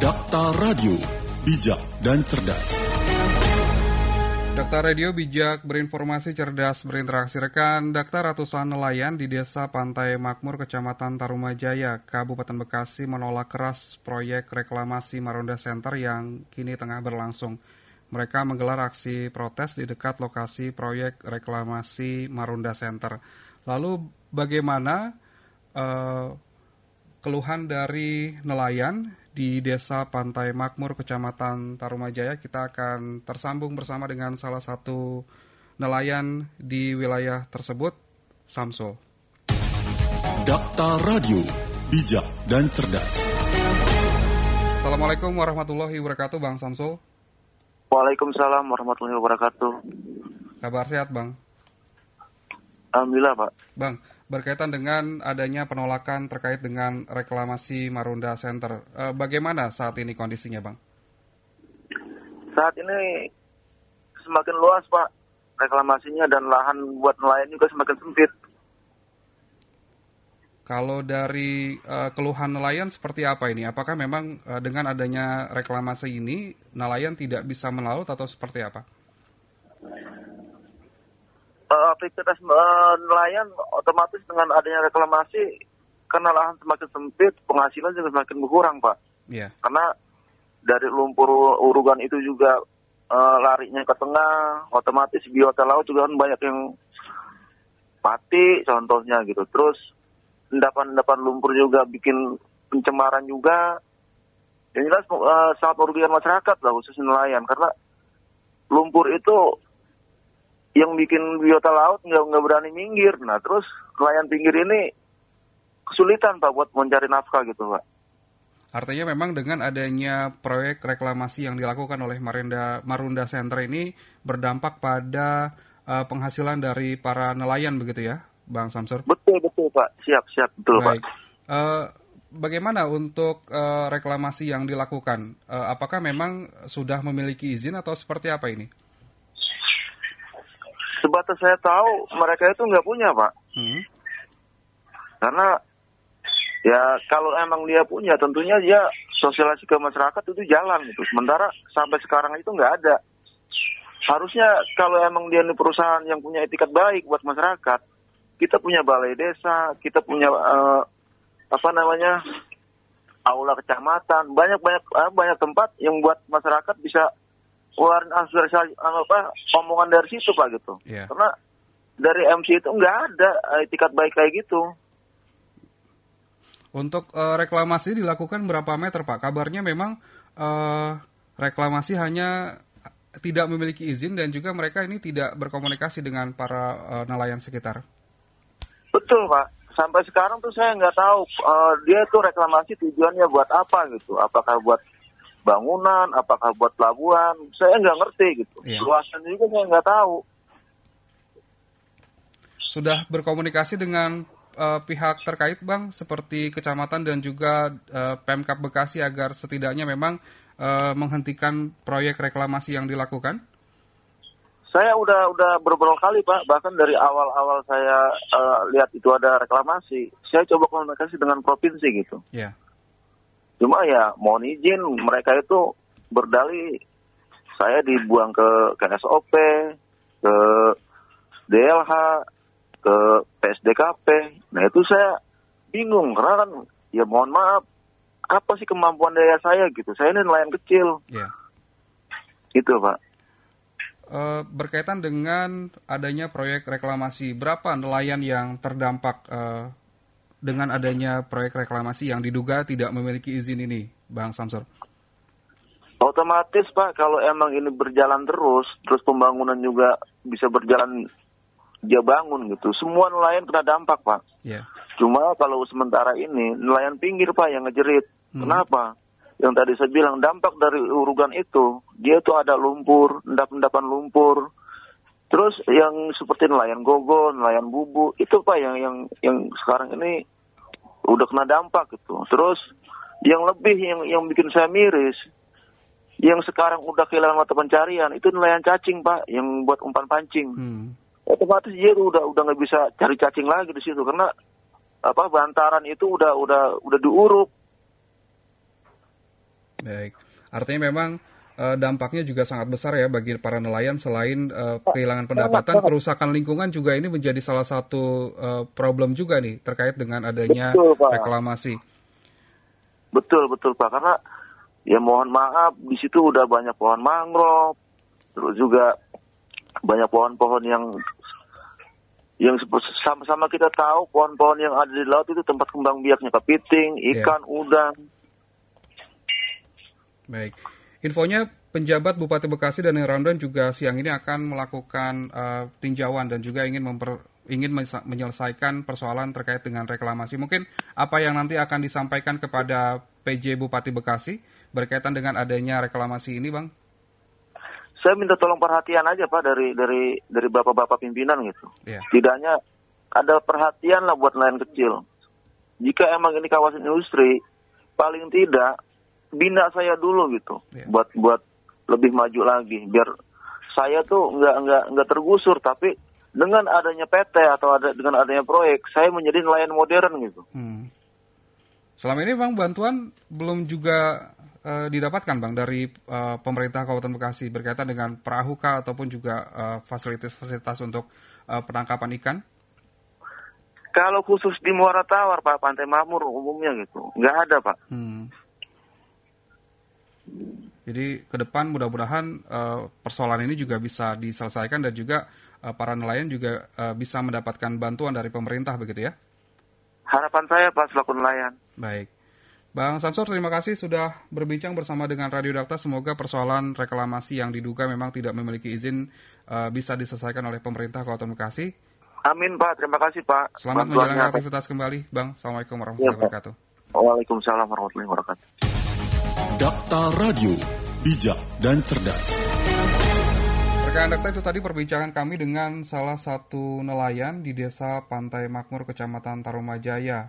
Dakta Radio, bijak dan cerdas. Dakta Radio bijak berinformasi cerdas berinteraksi rekan Dakta ratusan nelayan di desa Pantai Makmur Kecamatan Tarumajaya, Kabupaten Bekasi menolak keras proyek reklamasi Marunda Center yang kini tengah berlangsung. Mereka menggelar aksi protes di dekat lokasi proyek reklamasi Marunda Center. Lalu bagaimana uh, keluhan dari nelayan di Desa Pantai Makmur, Kecamatan Tarumajaya. Kita akan tersambung bersama dengan salah satu nelayan di wilayah tersebut, Samsul. Dakta Radio, bijak dan cerdas. Assalamualaikum warahmatullahi wabarakatuh, Bang Samsul. Waalaikumsalam warahmatullahi wabarakatuh. Kabar sehat, Bang? Alhamdulillah, Pak. Bang, berkaitan dengan adanya penolakan terkait dengan reklamasi Marunda Center. E, bagaimana saat ini kondisinya, Bang? Saat ini semakin luas, Pak, reklamasinya dan lahan buat nelayan juga semakin sempit. Kalau dari uh, keluhan nelayan seperti apa ini? Apakah memang uh, dengan adanya reklamasi ini nelayan tidak bisa melaut atau seperti apa? Aktivitas nelayan otomatis dengan adanya reklamasi karena lahan semakin sempit, penghasilan juga semakin berkurang, Pak. Iya. Yeah. Karena dari lumpur urugan itu juga uh, larinya ke tengah, otomatis biota laut juga kan banyak yang mati contohnya gitu. Terus endapan-endapan lumpur juga bikin pencemaran juga. Yang jelas uh, sangat merugikan masyarakat lah khusus nelayan karena lumpur itu yang bikin biota laut nggak nggak berani minggir. Nah terus nelayan pinggir ini kesulitan pak buat mencari nafkah gitu pak. Artinya memang dengan adanya proyek reklamasi yang dilakukan oleh Marunda Marunda Center ini berdampak pada uh, penghasilan dari para nelayan begitu ya, Bang Samsur? Betul betul Pak, siap siap betul Baik. Pak. Uh, bagaimana untuk uh, reklamasi yang dilakukan? Uh, apakah memang sudah memiliki izin atau seperti apa ini? Sebatas saya tahu mereka itu nggak punya Pak. Hmm. Karena ya kalau emang dia punya tentunya dia sosialisasi ke masyarakat itu jalan gitu. Sementara sampai sekarang itu nggak ada. Harusnya kalau emang dia ini perusahaan yang punya etikat baik buat masyarakat, kita punya balai desa, kita punya uh, apa namanya aula kecamatan, banyak banyak uh, banyak tempat yang buat masyarakat bisa keluarin asosiasi apa omongan dari situ pak gitu. Yeah. Karena dari MC itu nggak ada etikat baik kayak gitu. Untuk uh, reklamasi dilakukan berapa meter pak? Kabarnya memang uh, reklamasi hanya tidak memiliki izin dan juga mereka ini tidak berkomunikasi dengan para uh, nelayan sekitar. Betul Pak. Sampai sekarang tuh saya nggak tahu uh, dia tuh reklamasi tujuannya buat apa gitu. Apakah buat bangunan, apakah buat pelabuhan? Saya nggak ngerti gitu. Iya. Luasan juga saya nggak tahu. Sudah berkomunikasi dengan uh, pihak terkait bang, seperti kecamatan dan juga uh, pemkap Bekasi agar setidaknya memang uh, menghentikan proyek reklamasi yang dilakukan? Saya udah udah beberapa kali Pak, bahkan dari awal-awal saya uh, lihat itu ada reklamasi, saya coba komunikasi dengan provinsi gitu. Yeah. Cuma ya mohon izin mereka itu berdali saya dibuang ke KSOP, ke DLH, ke PSDKP. Nah itu saya bingung karena kan ya mohon maaf apa sih kemampuan daya saya gitu. Saya ini nelayan kecil. Yeah. Itu Pak. Uh, berkaitan dengan adanya proyek reklamasi, berapa nelayan yang terdampak uh, dengan adanya proyek reklamasi yang diduga tidak memiliki izin ini, Bang Samsur? Otomatis Pak, kalau emang ini berjalan terus, terus pembangunan juga bisa berjalan dia bangun gitu, semua nelayan kena dampak Pak. Yeah. Cuma kalau sementara ini nelayan pinggir Pak yang ngejerit. Hmm. Kenapa? yang tadi saya bilang dampak dari urugan itu dia itu ada lumpur endap-endapan lumpur terus yang seperti nelayan gogo nelayan bubu itu pak yang yang yang sekarang ini udah kena dampak gitu. Terus yang lebih yang yang bikin saya miris yang sekarang udah kehilangan mata pencarian itu nelayan cacing pak yang buat umpan pancing. Hmm. otomatis dia udah udah nggak bisa cari cacing lagi di situ karena apa bantaran itu udah udah udah diuruk. Baik, artinya memang uh, dampaknya juga sangat besar ya bagi para nelayan selain uh, kehilangan pendapatan, kerusakan lingkungan juga ini menjadi salah satu uh, problem juga nih terkait dengan adanya betul, reklamasi. Betul betul Pak, karena ya mohon maaf di situ udah banyak pohon mangrove, terus juga banyak pohon-pohon yang yang sama-sama kita tahu pohon-pohon yang ada di laut itu tempat kembang biaknya kepiting, iya. ikan, yeah. udang. Baik. Infonya penjabat Bupati Bekasi dan Randon juga siang ini akan melakukan uh, tinjauan dan juga ingin memper, ingin menyelesaikan persoalan terkait dengan reklamasi. Mungkin apa yang nanti akan disampaikan kepada PJ Bupati Bekasi berkaitan dengan adanya reklamasi ini, Bang? saya minta tolong perhatian aja pak dari dari dari bapak-bapak pimpinan gitu. Yeah. Tidaknya ada perhatian lah buat nelayan kecil. Jika emang ini kawasan industri, paling tidak bina saya dulu gitu, yeah. buat buat lebih maju lagi, biar saya tuh nggak nggak nggak tergusur, tapi dengan adanya PT atau ada dengan adanya proyek, saya menjadi nelayan modern gitu. Hmm. Selama ini bang bantuan belum juga uh, didapatkan bang dari uh, pemerintah Kabupaten Bekasi berkaitan dengan perahu kah ataupun juga fasilitas-fasilitas uh, untuk uh, penangkapan ikan? Kalau khusus di Muara Tawar Pak Pantai Makmur umumnya gitu nggak ada Pak. Hmm. Jadi ke depan mudah-mudahan uh, persoalan ini juga bisa diselesaikan dan juga uh, para nelayan juga uh, bisa mendapatkan bantuan dari pemerintah begitu ya? Harapan saya Pak selaku nelayan. Baik. Bang Samsur, terima kasih sudah berbincang bersama dengan Radio Dakta. Semoga persoalan reklamasi yang diduga memang tidak memiliki izin uh, bisa diselesaikan oleh pemerintah Kabupaten Bekasi. Amin Pak, terima kasih Pak. Selamat menjalankan aktivitas kembali, Bang. Assalamualaikum warahmatullahi ya, wabarakatuh. Waalaikumsalam warahmatullahi wabarakatuh. Dakta Radio, bijak dan cerdas. Rekan Dakta itu tadi perbincangan kami dengan salah satu nelayan di desa Pantai Makmur, Kecamatan Tarumajaya,